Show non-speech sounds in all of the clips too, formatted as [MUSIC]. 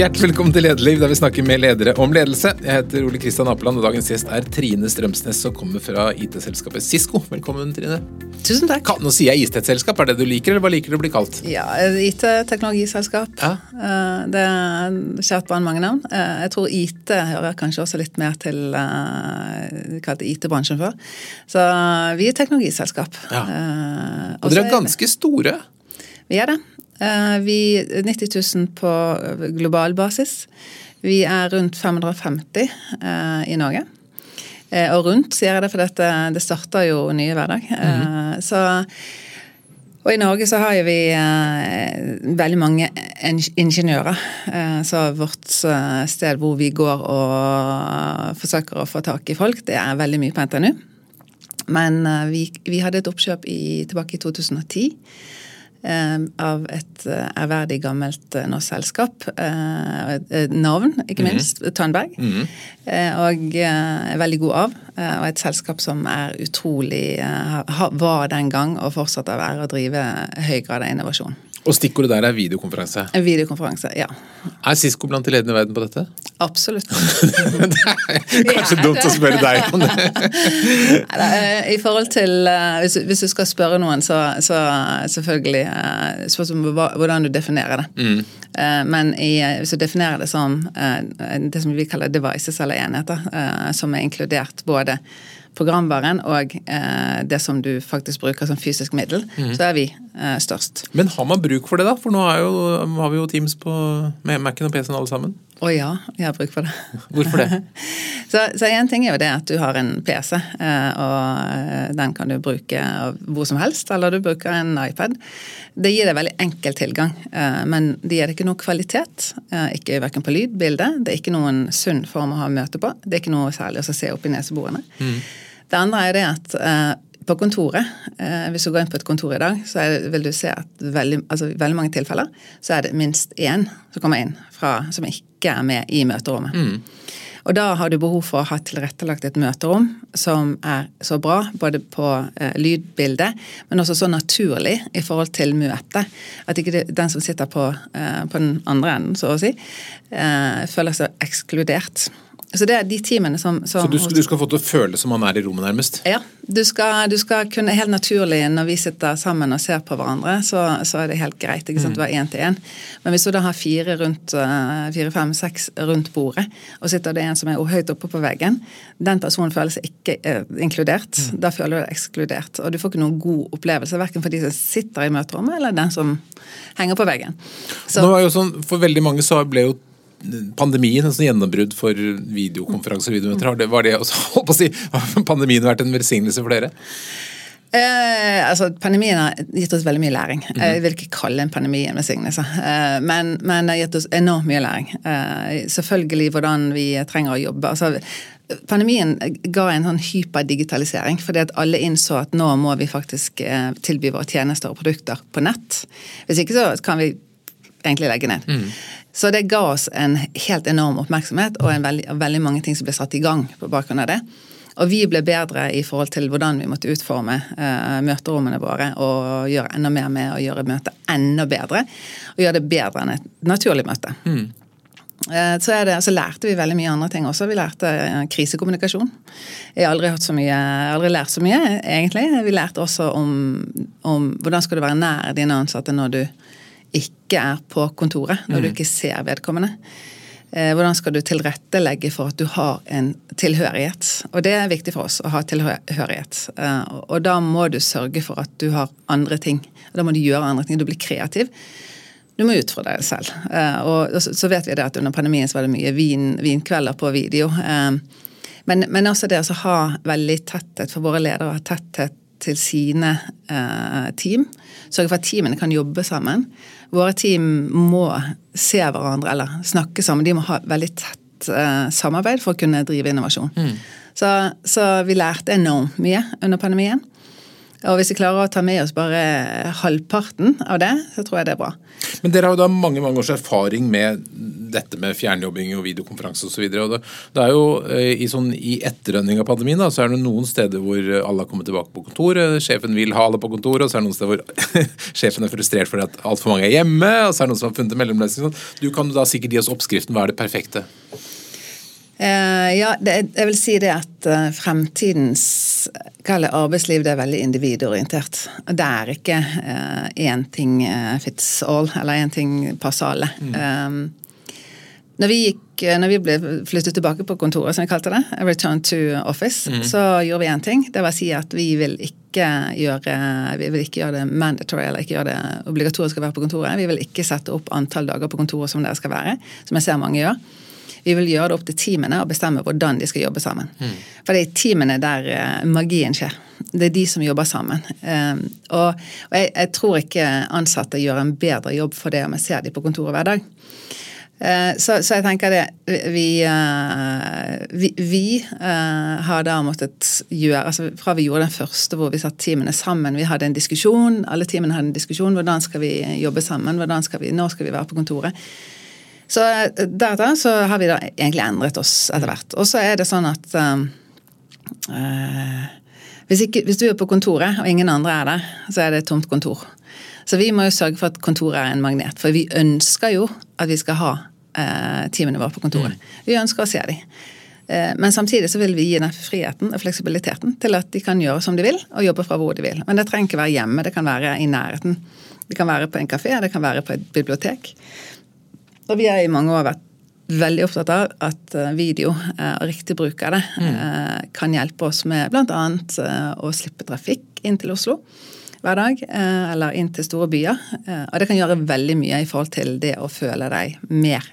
Hjertelig velkommen til Lederliv, der vi snakker med ledere om ledelse. Jeg heter Ole Kristian Apeland, og dagens gjest er Trine Strømsnes, som kommer fra IT-selskapet Cisco. Velkommen, Trine. Tusen takk. Nå sier jeg IT-selskap, er det du liker, eller hva liker du å bli kalt? Ja, IT-teknologiselskap. Ja. Eh, Det er kjært barn mange navn. Eh, Jeg tror IT hører kanskje også litt mer til det Vi kalte IT-bransjen før. Så vi er teknologiselskap. Ja. Eh, Og dere er er ganske store. Vi er det. Eh, Vi 90 000 på global basis. Vi er rundt 550 eh, i Norge. Eh, og rundt sier jeg det, for dette, det starter jo nye hver dag. -hmm. så, og i Norge så har vi veldig mange ingeniører. Eh, så vårt sted hvor vi går og forsøker å få tak i folk, det er veldig mye på NTNU. Men vi, vi hadde et oppkjøp i, tilbake i 2010 eh, av et eh, ærverdig gammelt eh, norsk selskap. eh, navn, ikke minst. Tønberg. Eh, og eh, er veldig god av. eh, og et selskap som er utrolig eh, Var den gang og fortsatt å være å drive høy grad av innovasjon. Og stikkordet der er videokonferanse. En videokonferanse, ja. Er Cisco blant de ledende i verden på dette? Absolutt. [LAUGHS] det er kanskje Ja. dumt å spørre deg om det. Eh, I forhold til eh, Hvis, du- hvis du skal spørre noen, så, så selvfølgelig eh, Spørs om hvordan du definerer det. Mm. Men i, hvis du definerer det som det som vi kaller devices, eller enheter, som er inkludert både programvaren og eh, det som du faktisk bruker som fysisk middel, så er vi eh, størst. Men har man bruk for det, da? For nå jo, har vi jo Teams på med Mac-en og PC-en alle sammen. Å ja, jeg har bruk for det. Hvorfor det? [LAUGHS] så, så en ting er jo det at du har en PC, eh, og eh, den kan du bruke hvor som helst, eller du bruker en iPad. Det gir deg veldig enkel tilgang, eh, men det gir deg ikke noe kvalitet. eh, Ikke verken på lyd, bilde. Det er ikke noen sunn form å ha møte på. Det er ikke noe særlig å se opp i neseborene. Det andre er det at eh, på kontoret, eh, hvis du går inn på et kontor i dag, så det, vil du se at veldig, altså, veldig mange tilfeller så er det minst én som kommer inn fra, som ikke er med i møterommet. Og da har du behov for å ha tilrettelagt et møterom som er så bra, både på eh, lydbildet, men også så naturlig i forhold til møtet. At ikke det, den som sitter på, eh, på den andre enden, så å si, eh, føler seg ekskludert. Så det er de teamene som, som Så du, skal- du skal få til å føle som man er i rommet, nærmest? ja, du skal, du skal kunne helt naturlig, når vi sitter sammen og ser på hverandre, så, så er det helt greit. ikke sant, Du har én til én. Men hvis du da har fire rundt, eh, fire, fem, seks rundt bordet, og sitter det en som er høyt oppe på veggen, den personen føler seg ikke eh, inkludert. Da føler du deg ekskludert. Og du får ikke noen god opplevelse, verken for de som sitter i møterommet, eller den som henger på veggen. Så, Nå er jo sånn, For veldig mange så ble jo pandemien en sånn gjennombrudd for videokonferanser og videomøter. Har det, var det også, [LAUGHS] si, har pandemien vært en velsignelse for dere? Eh, altså, Pandemien har gitt oss veldig mye læring. Jeg vil ikke kalle en pandemi en velsignelse. Eh, men, men det har gitt oss enormt mye læring. Eh, selvfølgelig hvordan vi trenger å jobbe. Altså, pandemien ga en sånn hyperdigitalisering, fordi at alle innså at nå må vi faktisk eh, tilby våre tjenester og produkter på nett. Hvis ikke så kan vi egentlig legge ned. Så det ga oss en helt enorm oppmerksomhet og en veldig, veldig mange ting som ble satt i gang på bakgrunn av det. Og vi ble bedre i forhold til hvordan vi måtte utforme eh, møterommene våre og gjøre enda mer med å gjøre møtet enda bedre. Og gjøre det bedre enn et naturlig møte. Eh, Så, det, så lærte vi veldig mye andre ting også. Vi lærte eh, krisekommunikasjon. Jeg har aldri, så mye, aldri lært så mye, egentlig. Vi lærte også om, om hvordan skal du være nær dine ansatte når du ikke er på kontoret, når du ikke ser vedkommende. Eh, Hvordan skal du tilrettelegge for at du har en tilhørighet? Og det er viktig for oss å ha tilhørighet. Eh, og- da må du sørge for at du har andre ting. Da må du gjøre andre ting. Du blir kreativ. Du må utfordre deg selv. Eh, Og så vet vi det at under pandemien så var det mye vin, vinkvelder på video. Men, men også det å ha veldig tetthet for våre ledere, ha tetthet til sine team. Sørge for at teamene kan jobbe sammen. Våre team må se hverandre eller snakke sammen. De må ha veldig tett eh, samarbeid for å kunne drive innovasjon. Så, så vi lærte enormt mye under pandemien. Og hvis vi klarer å ta med oss bare halvparten av det, så tror jeg det er bra. Men dere har jo da mange mange års erfaring med dette med fjernjobbing og videokonferanse osv. Det, det er jo eh, i, sånn, i etterrønning av pandemien da, så er det noen steder hvor alle har kommet tilbake på kontoret. Sjefen vil ha alle på kontoret, og så er det noen steder hvor [LAUGHS] sjefen er frustrert fordi at altfor mange er hjemme. og så er det noen som har funnet en mellomløsning. Du kan da sikkert gi oss oppskriften. Hva er det perfekte? Uh, ja, det, jeg vil si det at uh, fremtidens arbeidsliv det er veldig individorientert. Det er ikke én uh, ting fits all, eller én ting passer alle. Mm. Um, når, vi gikk, når vi ble flyttet tilbake på kontoret, som vi kalte det, return to office, mm. så gjorde vi én ting. Det var å si at vi vil ikke gjøre, vi vil ikke gjøre det mandatory, eller ikke gjøre det obligatorisk å være på kontoret. Vi vil ikke sette opp antall dager på kontoret som dere skal være, som jeg ser mange gjør. Vi vil gjøre det opp til teamene og bestemme hvordan de skal jobbe sammen. Mm. For det er teamene der uh, magien skjer. Det er de som jobber sammen. Um, og, og jeg, jeg, tror ikke ansatte gjør en bedre jobb for det om jeg ser de på kontoret hver dag. Uh, så, så, jeg tenker det Vi, vi, vi har da måttet gjøre altså Fra vi gjorde den første hvor vi satt teamene sammen, vi hadde en diskusjon, alle teamene hadde en diskusjon. Hvordan skal vi jobbe sammen? Hvordan skal vi, når skal vi være på kontoret? Så eh, deretter så har vi da egentlig endret oss etter hvert. Og så er det sånn at um, uh, hvis, ikke, hvis, du er på kontoret, og ingen andre er der, så er det et tomt kontor. Så vi må jo sørge for at kontoret er en magnet. For vi ønsker jo at vi skal ha uh, teamene våre på kontoret. Mm. Vi ønsker å se dem. Men samtidig så vil vi gi den friheten og fleksibiliteten til at de kan gjøre som de vil, og jobbe fra hvor de vil. Men det trenger ikke være hjemme, det kan være i nærheten. Det kan være på en kafé, det kan være på et bibliotek. Og vi har i mange år vært veldig opptatt av at eh, video eh, og riktig bruk av det mm. kan hjelpe oss med bl.a. å slippe trafikk inn til Oslo hver dag, eller inn til store byer. Og det kan gjøre veldig mye i forhold til det å føle deg mer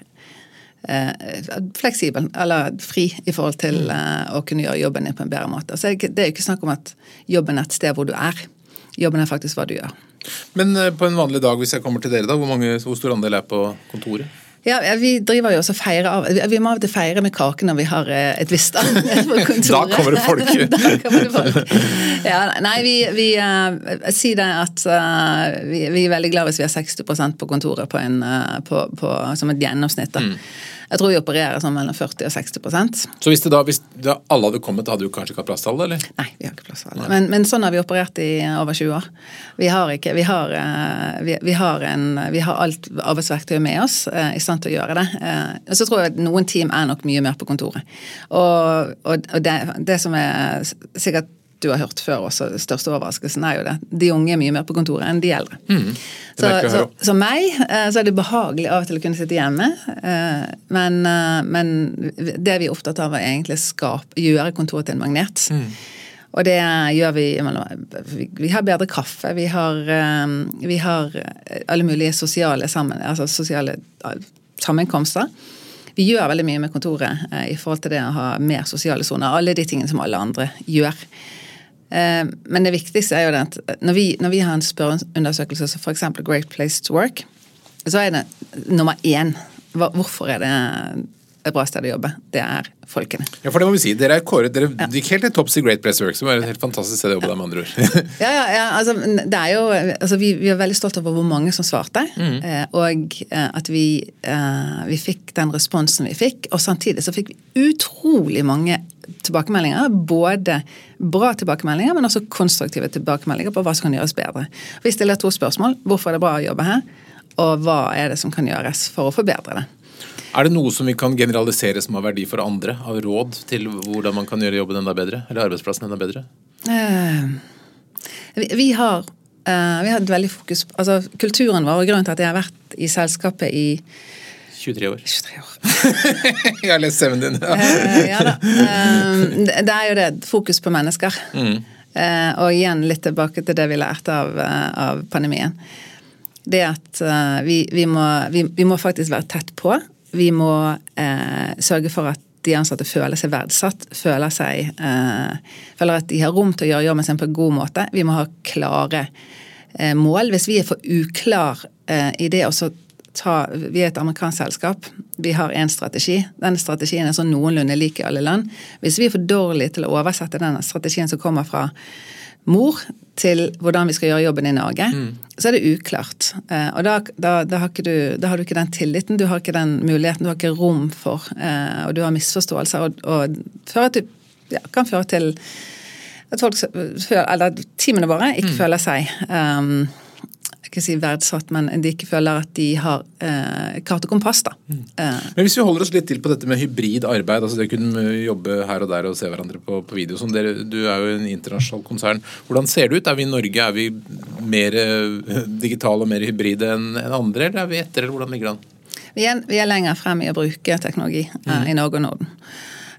fleksibel, eller fri i forhold til mm. å kunne gjøre jobben din på en bedre måte. Så det er jo ikke snakk om at jobben er et sted hvor du er. Jobben er faktisk hva du gjør. Men på en vanlig dag, hvis jeg kommer til dere, da, hvor, mange, hvor stor andel er på kontoret? Ja, Vi driver jo også feire av Vi må av og til feire med kake når vi har eh, et visst annet [LAUGHS] på kontoret. da kommer det folk! [LAUGHS] da kommer det folk. Ja, nei, vi, vi uh, sier det at uh, vi, vi, er veldig glad hvis vi har 60% på kontoret på en, uh, på, på, som et gjennomsnitt. da. Mm. Jeg tror vi opererer sånn mellom 40 og 60% Så hvis, det da, hvis da alle hadde kommet, hadde du kanskje ikke hatt plass til alle? eller? Nei, vi har ikke plass til alle. Men, men, sånn har vi operert i over 20 år. Vi har, ikke, vi har, eh, vi, vi har, en, vi har alt arbeidsverktøyet med oss uh, i stand til å gjøre det. Uh, og så tror jeg at noen team er nok mye mer på kontoret. Og, og, og det, det som er sikkert du har hørt før også, den største overraskelsen er jo det. De unge er mye mer på kontoret enn de eldre. Mm. Så, så, så, meg eh, så er det behagelig av og til å kunne sitte hjemme. Eh, men, eh, men det vi er opptatt av, er egentlig å gjøre kontoret til en magnet. Mm. Og det gjør vi Vi har bedre kaffe. Vi har, vi har alle mulige sosiale, sammen, altså sosiale sammenkomster. Vi gjør veldig mye med kontoret i forhold til det å ha mer sosiale soner. Alle de tingene som alle andre gjør. Eh, men det viktigste er jo det at når vi, når vi har en spørreundersøkelse som f.eks. Great Place to Work, så er det nummer én hvorfor er det et bra sted å jobbe. Det er folkene. Ja, for det må vi si. Dere er kåret, dere ja. gikk helt til topps i Great Place to Work, som er et helt fantastisk sted å jobbe der, med andre ord. [LAUGHS] ja, ja, ja, altså, det er jo, altså, vi, vi er veldig stolt over hvor mange som svarte, mm. og eh, at vi, vi fikk den responsen vi fikk. Og samtidig så fikk vi utrolig mange tilbakemeldinger. Både bra tilbakemeldinger, men også konstruktive tilbakemeldinger på hva som kan gjøres bedre. Vi stiller to spørsmål. Hvorfor er det bra å jobbe her? Og hva er det som kan gjøres for å forbedre det? Er det noe som vi kan generalisere som har verdi for andre? Av råd til hvordan man kan gjøre jobben enda bedre? Eller arbeidsplassen enda bedre? Uh, vi, vi, har, uh, vi har et veldig fokus altså Kulturen vår, og grunnen til at jeg har vært i selskapet i 23 år. 23 år. [LAUGHS] jeg har lest CV-en din. Ja. uh, ja da. det er jo det. Fokus på mennesker. Mm. og igjen litt tilbake til det vi lærte av, av pandemien. Det at vi, vi, må, vi, vi må faktisk være tett på vi må eh, sørge for at de ansatte føler seg verdsatt, føler, seg, eh, føler at de har rom til å gjøre jobben sin på en god måte. Vi må ha klare eh, mål. Hvis vi er for uklar eh, i det å ta Vi er et amerikansk selskap. Vi har én strategi. Den strategien er sånn noenlunde lik i alle land. Hvis vi er for dårlige til å oversette den strategien som kommer fra mor til hvordan vi skal gjøre jobben i Norge, Mm. så er det uklart. Eh, og da, da, da, har du, da har du ikke den tilliten, du har ikke den muligheten, du har ikke rom for, eh, og du har misforståelser, og, og fører til, ja, kan føre til at folk, eller teamene våre ikke Mm. føler seg um, ikke si verdsatt, men de ikke føler at de har eh, kart og kompass. da. Mm. Eh, Men hvis vi holder oss litt til på dette med hybrid arbeid, altså det å kunne jobbe her og der og se hverandre på, på video sånn, dere, Du er jo en internasjonal konsern. Hvordan ser det ut? Er vi i Norge er vi mer eh, digitale og mer hybride enn andre, eller er vi etter, eller hvordan ligger det an? vi, er, vi er lenger frem i å bruke teknologi eh, Mm. i Norge og Norden.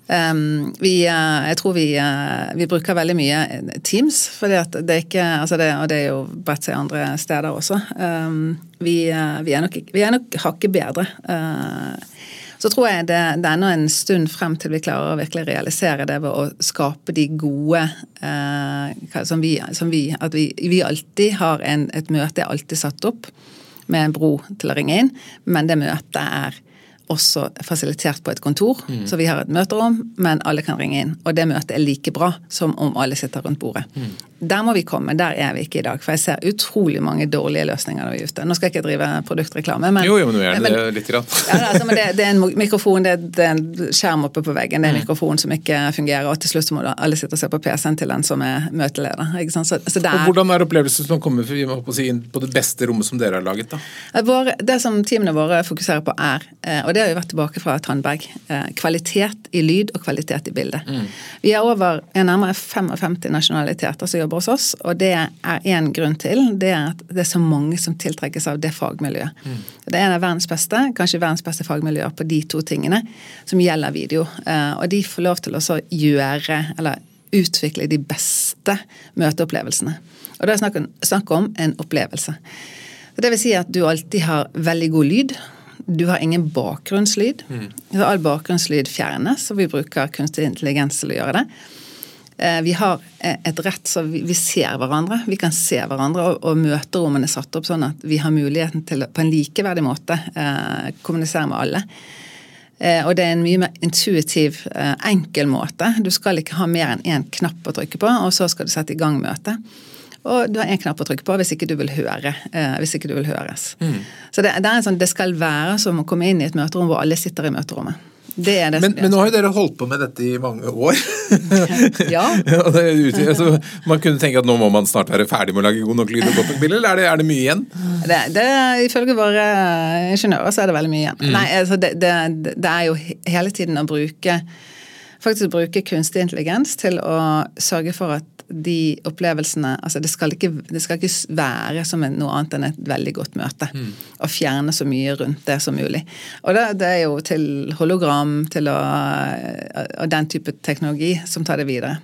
Um, vi, eh, jeg tror vi, eh, vi bruker veldig mye Teams, fordi at det er ikke, altså det, og det er jo bredt seg andre steder også. Um, vi, eh, vi, er nok, vi er nok hakket bedre. Så tror jeg det, det er ennå en stund frem til vi klarer å virkelig realisere det ved å skape de gode eh, som, vi, som vi At vi alltid har en, et møte er alltid satt opp med en bro til å ringe inn, men det møtet er også fasilitert på et kontor. Så vi har et møterom, men alle kan ringe inn. Og det møtet er like bra som om alle sitter rundt bordet. Der må vi komme. Der er vi ikke i dag. For jeg ser utrolig mange dårlige løsninger når vi er ute. Nå skal jeg ikke drive produktreklame, men Jo, jo, men gjerne det litt. Grann. [LAUGHS] ja, altså, men det, det er en mikrofon, det, det er en skjerm oppe på veggen, det er en mikrofon som ikke fungerer, og til slutt så må alle sitte og se på PC-en til den som er møteleder. Så, så der... Og hvordan er opplevelsen som kommer vi må på si, inn på det beste rommet som dere har laget? da? vår, det som teamene våre fokuserer på er, eh, og det har jo vært tilbake fra Tandberg, eh, kvalitet i lyd og kvalitet i bilde. Vi er over er nærmere 55 nasjonaliteter som jobber hos oss, og det er én grunn til. Det er at det er så mange som tiltrekkes av det fagmiljøet. Det er en av verdens beste, kanskje verdens beste fagmiljøer på de to tingene som gjelder video. Eh, Og de får lov til å gjøre, eller utvikle de beste møteopplevelsene. Og da er det snakk om, en opplevelse. Det vil si at du alltid har veldig god lyd. Du har ingen bakgrunnslyd. Så all bakgrunnslyd fjernes, og vi bruker kunstig intelligens til å gjøre det. Eh, Vi har eh, et rett så vi ser hverandre. Vi kan se hverandre, og, møterommene er satt opp sånn at vi har muligheten til på en likeverdig måte eh, kommunisere med alle. Og det er en mye mer intuitiv, enkel måte. Du skal ikke ha mer enn én knapp å trykke på, og så skal du sette i gang møtet. Og du har én knapp å trykke på hvis ikke du vil høre. Hvis ikke du vil høres. Så det, det, er en sånn, det skal være som å komme inn i et møterom hvor alle sitter i møterommet. Det er det Men, men nå har jo dere holdt på med dette i mange år. [LAUGHS] Ja. [LAUGHS] ja ute, altså, man kunne tenke at nå må man snart være ferdig med å lage god nok lyd og godt nok bilde, eller er det, er det mye igjen? Det, det, ifølge våre ingeniører så er det veldig mye igjen. Nei, altså det, det, det er jo hele tiden å bruke faktisk bruke kunstig intelligens til å sørge for at de opplevelsene altså det skal, ikke, det skal ikke være som noe annet enn et veldig godt møte. Og fjerne så mye rundt det som mulig. Og det, det er jo til hologram til å, og den type teknologi som tar det videre.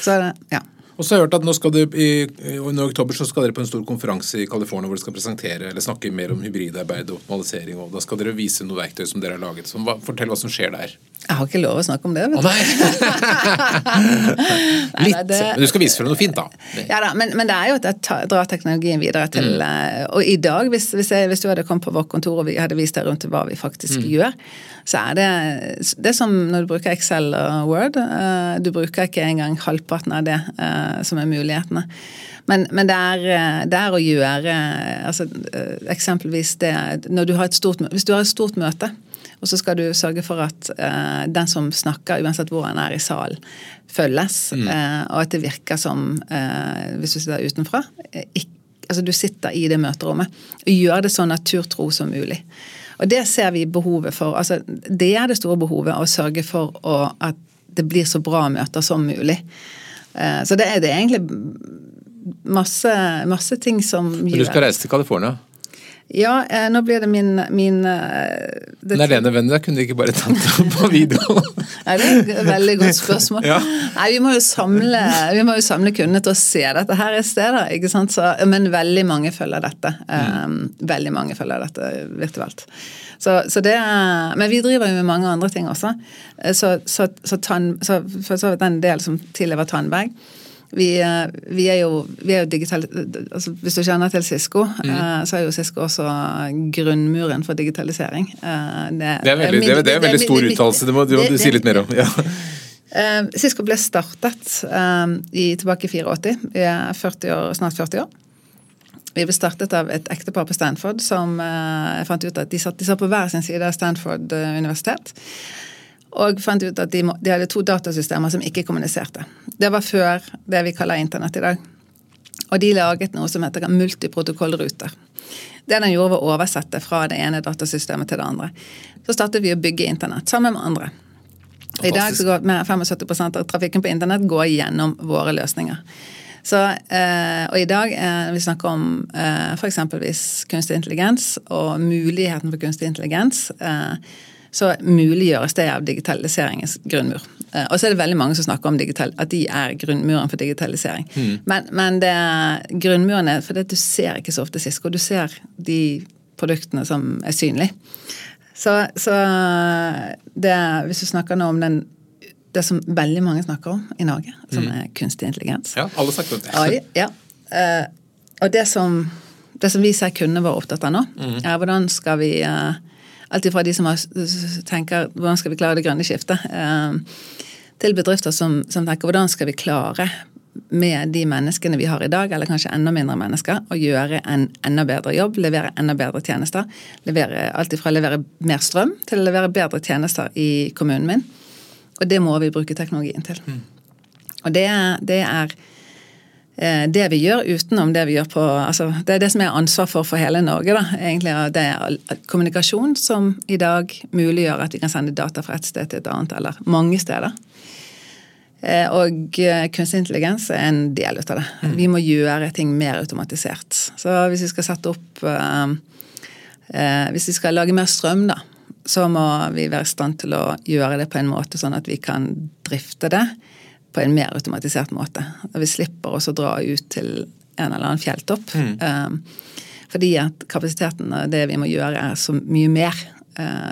Så ja. Og så har jeg hørt at nå skal dere i, i oktober så skal dere på en stor konferanse i California hvor dere skal presentere eller snakke mer om hybridarbeid og optimalisering. og Da skal dere vise noe verktøy som dere har laget. Så hva, fortell hva som skjer der. Jeg har ikke lov å snakke om det. vet du. Å, Nei, [LAUGHS] Litt. det- Men du skal vise frem noe fint, da. Ja da, men, men det er jo at jeg drar teknologien videre til Mm. eh, Og i dag, hvis, hvis, jeg, hvis du hadde kommet på vårt kontor og vi hadde vist deg rundt hva vi faktisk Mm. gjør, så er det det er som når du bruker Excel og Word. eh, Du bruker ikke engang halvparten av det eh, som er mulighetene. Men, men det, er, eh, det er å gjøre altså, eh, Eksempelvis det når du har et stort, Hvis du har et stort møte, og så skal du sørge for at uh, den som snakker, uansett hvor han er i salen, følges. eh, og at det virker som, uh, hvis du sitter utenfra ikke, altså Du sitter i det møterommet. Og gjør det så naturtro som mulig. Og det ser vi behovet for. altså Det er det store behovet, å sørge for å, at det blir så bra møter som mulig. Eh, så det er, det er egentlig masse, masse ting som Men du skal reise til California. Ja, eh, nå blir det min, min eh, det- Nerlene Venner kunne de ikke bare tatt det på video? [LAUGHS] Nei, det er et veldig godt spørsmål. [LAUGHS] Ja. Nei, vi må jo samle, vi må jo samle kundene til å se dette her i stedet. ikke sant? Så, men veldig mange følger dette. Um, veldig mange følger dette virtuelt. Så, så det er, men vi driver jo med mange andre ting også. Eh, Så, så, så, tann, så for så vidt den del som tidligere var Tandberg. Vi, eh, vi, er jo, vi er jo digital... Altså, hvis du kjenner til Cisco, eh, så er jo Cisco også grunnmuren for digitalisering. Eh, Det er veldig, det det er veldig stor uttalelse, det må, det må du si litt mer om. Ja. [LAUGHS] Cisco ble startet i, tilbake i 84. Vi er 40 år, snart 40 år. Vi ble startet av et ektepar på Stanford som eh, fant ut at de satt, de satt på hver sin side av Stanford universitet. Og fant ut at de, må, de hadde to datasystemer som ikke kommuniserte. Det var før det vi kaller internett i dag. Og de laget noe som heter multiprotokollruter. Det den gjorde, var å oversette fra det ene datasystemet til det andre. Så startet vi å bygge internett sammen med andre. Og I dag så går mer enn 75 av trafikken på internett går gjennom våre løsninger. Så, eh, og i dag eh, vi snakker om eh, f.eks. kunstig intelligens og muligheten for kunstig intelligens. Eh, så muliggjøres det av digitaliseringens grunnmur. Eh, og så er det veldig mange som snakker om digital, at de er grunnmuren for digitalisering. Mm. Men, men det er grunnmurene For det, du ser ikke så ofte Sisko. Du ser de produktene som er synlige. Så, så det, hvis du snakker nå om den det som veldig mange snakker om i Norge, som mm. er kunstig intelligens. Ja, alle snakker om det. ja. Uh, og det som, det som, vi ser kundene våre opptatt av nå, mm. er hvordan skal vi uh, Alt fra de som har, tenker hvordan skal vi klare det grønne skiftet, uh, til bedrifter som, som, tenker hvordan skal vi klare med de menneskene vi har i dag, eller kanskje enda mindre mennesker, å gjøre en enda bedre jobb, levere enda bedre tjenester. Levere, alt ifra å levere mer strøm til å levere bedre tjenester i kommunen min. Og det må vi bruke teknologien til. Mm. Og det, det er det vi gjør utenom det vi gjør på altså Det er det som er ansvar for for hele Norge. da, egentlig, Det er kommunikasjon som i dag muliggjør at vi kan sende data fra et sted til et annet, eller mange steder. Eh, og eh, kunstig intelligens er en del av det. Mm. Vi må gjøre ting mer automatisert. Så hvis vi skal sette opp Hvis vi skal lage mer strøm, da, så må vi være i stand til å gjøre det på en måte sånn at vi kan drifte det på en mer automatisert måte. Og vi slipper også å dra ut til en eller annen fjelltopp. Mm. Uh, fordi at kapasiteten og det vi må gjøre, er så mye mer.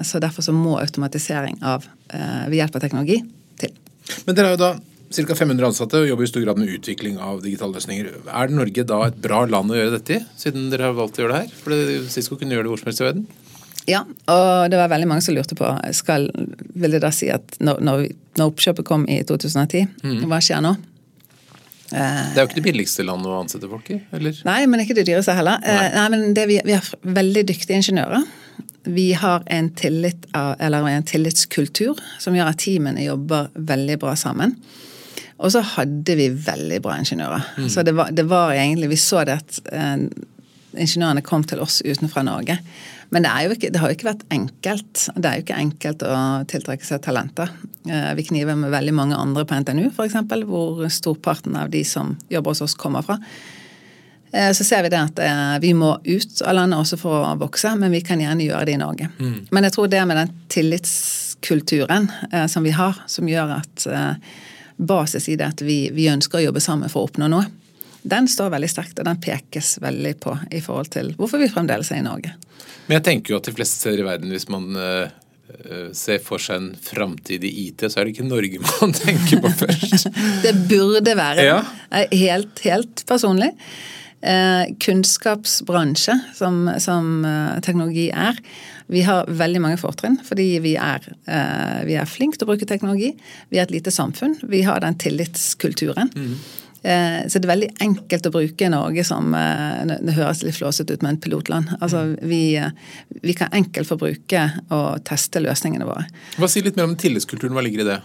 Så derfor så må automatisering av, ved hjelp av teknologi til. Men dere har jo da ca. 500 ansatte og jobber i stor grad med utvikling av digitale løsninger. Er Norge da et bra land å gjøre dette i, siden dere har valgt å gjøre det her? For Cisco kunne gjøre det hvor som helst i verden? Ja, og det var veldig mange som lurte på skal, Vil det da si at når, når, når oppkjøpet kom i 2010, mm. hva skjer nå? Det er jo ikke det billigste landet å ansette folk i? eller? Nei, men ikke det dyreste heller. Nei. Eh, nei, men vi, vi har veldig dyktige ingeniører vi har en, tillit av, en, tillitskultur som gjør at teamene jobber veldig bra sammen. Og så hadde vi veldig bra ingeniører. Mm. Så det var, det var, egentlig Vi så det at eh, ingeniørene kom til oss utenfra Norge. Men det, ikke, det, har jo ikke vært enkelt. Det er jo ikke enkelt å tiltrekke seg talenter. Eh, vi kniver med veldig mange andre på NTNU, f.eks., hvor storparten av de som jobber hos oss, kommer fra. Eh, så ser vi det at eh, vi må ut av landet også for å vokse, men vi kan gjerne gjøre det i Norge. Mm. Men jeg tror det med den tillitskulturen som vi har, som gjør at basis i det at vi, vi, ønsker å jobbe sammen for å oppnå noe, den står veldig sterkt, og den pekes veldig på i forhold til hvorfor vi fremdeles er i Norge. Men jeg tenker jo at de fleste steder i verden, hvis man ser for seg en framtid i IT, så er det ikke Norge [LAUGHS] man tenker på først. [LAUGHS] det burde være ja. helt, helt personlig eh, kunnskapsbransje, som, som eh, teknologi er. Vi har veldig mange fortrinn fordi vi er, eh, vi er flinke til å bruke teknologi. Vi er et lite samfunn. Vi har den tillitskulturen. Mm. Eh, så det er veldig enkelt å bruke Norge som eh, Det høres litt flåsete ut med en pilotland. Altså, mm. vi, eh, vi kan enkelt få bruke og teste løsningene våre. Hva sier litt mer om tillitskulturen. Hva ligger i det?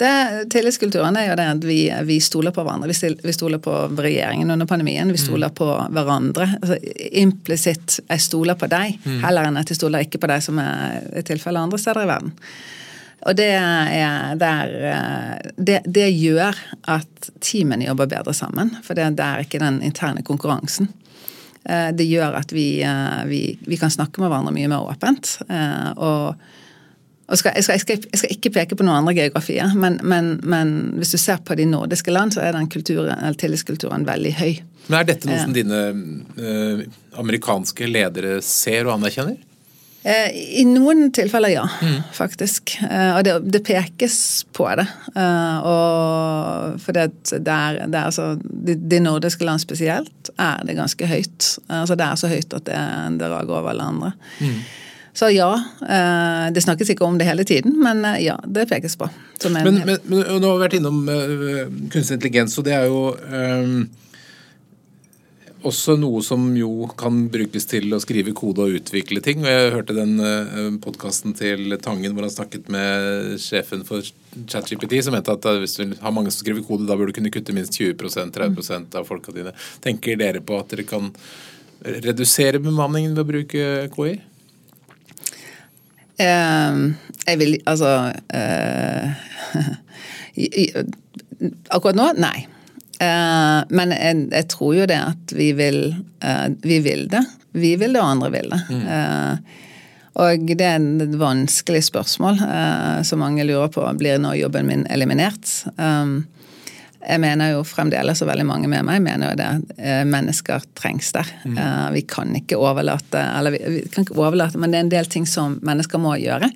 det tillitskulturen er jo det at vi, vi stoler på hverandre. Vi stoler på regjeringen under pandemien. Vi mm. stoler mm. på hverandre. Altså, Implisitt 'jeg stoler på deg', mm. heller enn at jeg stoler ikke på deg, som er tilfellet andre steder i verden. Og det, er, der, eh, det, det, gjør at teamene jobber bedre sammen. For det, er er ikke den interne konkurransen. Eh, det gjør at vi, eh, vi, vi, kan snakke med hverandre mye mer åpent. Og, og skal, jeg, skal, jeg, skal, jeg, skal, ikke peke på noen andre geografier, men, men, men, hvis du ser på de nordiske land, så er den kulturen, tillitskulturen veldig høy. Men Er dette noe som dine eh, amerikanske ledere ser og anerkjenner? Eh, I noen tilfeller, ja. Mm. Faktisk. Eh, og det, det, pekes på det. Eh, og for det, det, er, det er altså de, de, nordiske land spesielt er det ganske høyt. Altså det er så høyt at det, det rager over alle andre. Mm. Så ja, det snakkes ikke om det hele tiden, men ja, det pekes på. men, men, men, nå har vært innom kunstig intelligens, og det er jo um, også noe som jo kan brukes til å skrive kode og utvikle ting. og Jeg hørte den uh, podkasten til Tangen hvor han snakket med sjefen for ChatGPT, som mente at hvis du har mange som skriver kode, da bør du kunne kutte minst 20-30% av folka dine. Tenker dere på at dere kan redusere bemanningen ved å bruke KI? Uh, jeg vil altså [LAUGHS] uh, Akkurat nå, nei. Uh, men jeg, jeg, tror jo det at vi vil, uh, vi vil det. Vi vil det, og andre vil det. Mm. Uh, og det er et vanskelig spørsmål som mange lurer på. Blir nå jobben min eliminert? Um, jeg mener jo fremdeles, og veldig mange med meg mener jo det, mennesker trengs der. Mm. vi kan ikke overlate Eller vi, vi kan ikke overlate, men det er en del ting som mennesker må gjøre.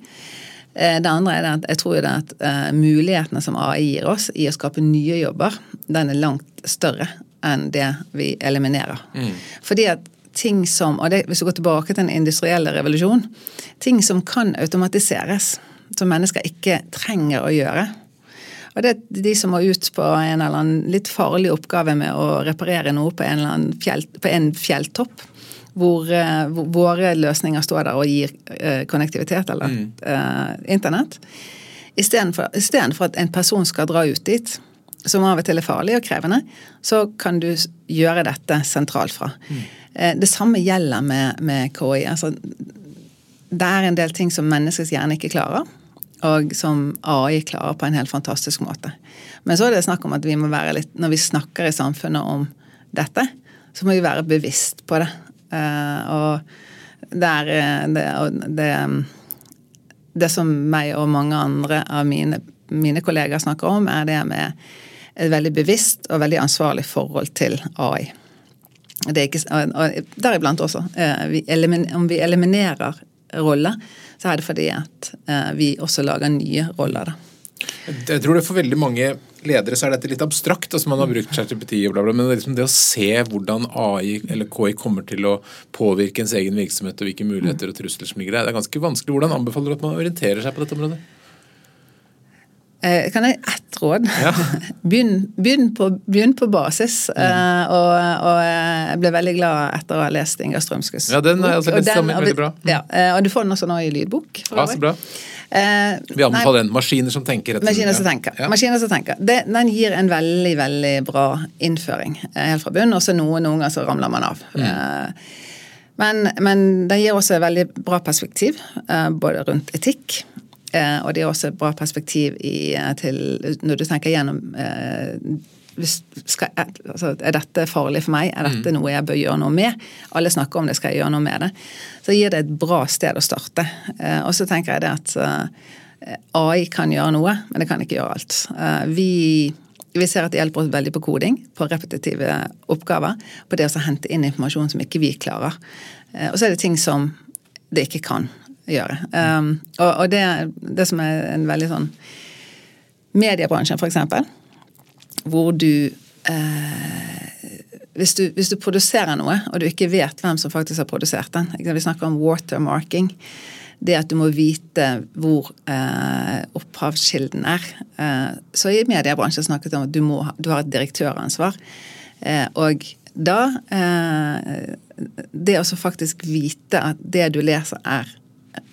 Eh, det andre er at jeg tror det at uh, mulighetene som AI gir oss i å skape nye jobber, den er langt større enn det vi eliminerer. Mm. Fordi at ting som, og det, Hvis du går tilbake til den industrielle revolusjon, ting som kan automatiseres, som mennesker ikke trenger å gjøre. Og det er de som må ut på en eller annen litt farlig oppgave med å reparere noe på en, fjell, på en fjelltopp hvor, eh, hvor, våre løsninger står der og gir uh, konnektivitet eller mm. uh, internett. Istedenfor at en person skal dra ut dit, som av og til er farlig og krevende, så kan du gjøre dette sentralt fra. Mm. Uh, det samme gjelder med, med KI. Altså, det er en del ting som menneskets hjerne ikke klarer, og som AI klarer på en helt fantastisk måte. Men så er det snakk om at vi må være litt, når vi snakker i samfunnet om dette, så må vi være bevisst på det. Eh, og det er eh, det, det, det, som meg og mange andre av mine, mine kollegaer snakker om, er det med et veldig bevisst og veldig ansvarlig forhold til AI. Er ikke, og Deriblant også. Eh, om vi eliminerer roller, så er det fordi at vi også lager nye roller. da. Jeg tror det for veldig mange ledere så er dette litt abstrakt. altså Man har brukt ChatGPT og bla, bla, men det, liksom det å se hvordan AI eller KI kommer til å påvirke ens egen virksomhet og hvilke muligheter og trusler som ligger der, det er ganske vanskelig. Hvordan anbefaler du at man orienterer seg på dette området? Eh, kan jeg ett råd? Ja. [LAUGHS] begynn, begynn, på, begynn, på, basis. Mm. Uh, og, og, jeg ble veldig glad etter å ha lest Inga Strømskes Ja, den er altså og, den, veldig bra. Mm. Ja, og du får den også nå i lydbok. ja, så bra. Eh, Vi anbefaler den. 'Maskiner som tenker'. Maskiner som tenker. Ja. Maskiner som tenker. Det, den gir en veldig veldig bra innføring eh, helt fra bunnen, og så noen, noen ganger så ramler man av. Mm. Eh, men, men den gir også et veldig bra perspektiv, eh, både rundt etikk. Eh, og det er også et bra perspektiv i, eh, til, når du tenker gjennom skal, altså, er dette farlig for meg? Er dette mm. noe jeg bør gjøre noe med? Alle snakker om det, skal jeg gjøre noe med det? Så gir det et bra sted å starte. Eh, og så tenker jeg det at eh, AI kan gjøre noe, men det kan ikke gjøre alt. Eh, vi, vi ser at det hjelper oss veldig på koding, på repetitive oppgaver. På det å hente inn informasjon som ikke vi klarer. Og så er det ting som det ikke kan gjøre. og, og det, det som er en veldig sånn Mediebransjen, eksempel hvor du eh, hvis, du hvis, du produserer noe, og du ikke vet hvem som faktisk har produsert den Vi snakker om watermarking. Det at du må vite hvor eh, opphavskilden er. Eh, så i mediebransjen snakket om at du, må, du har et direktøransvar. Eh, og da eh, Det å faktisk vite at det du leser, er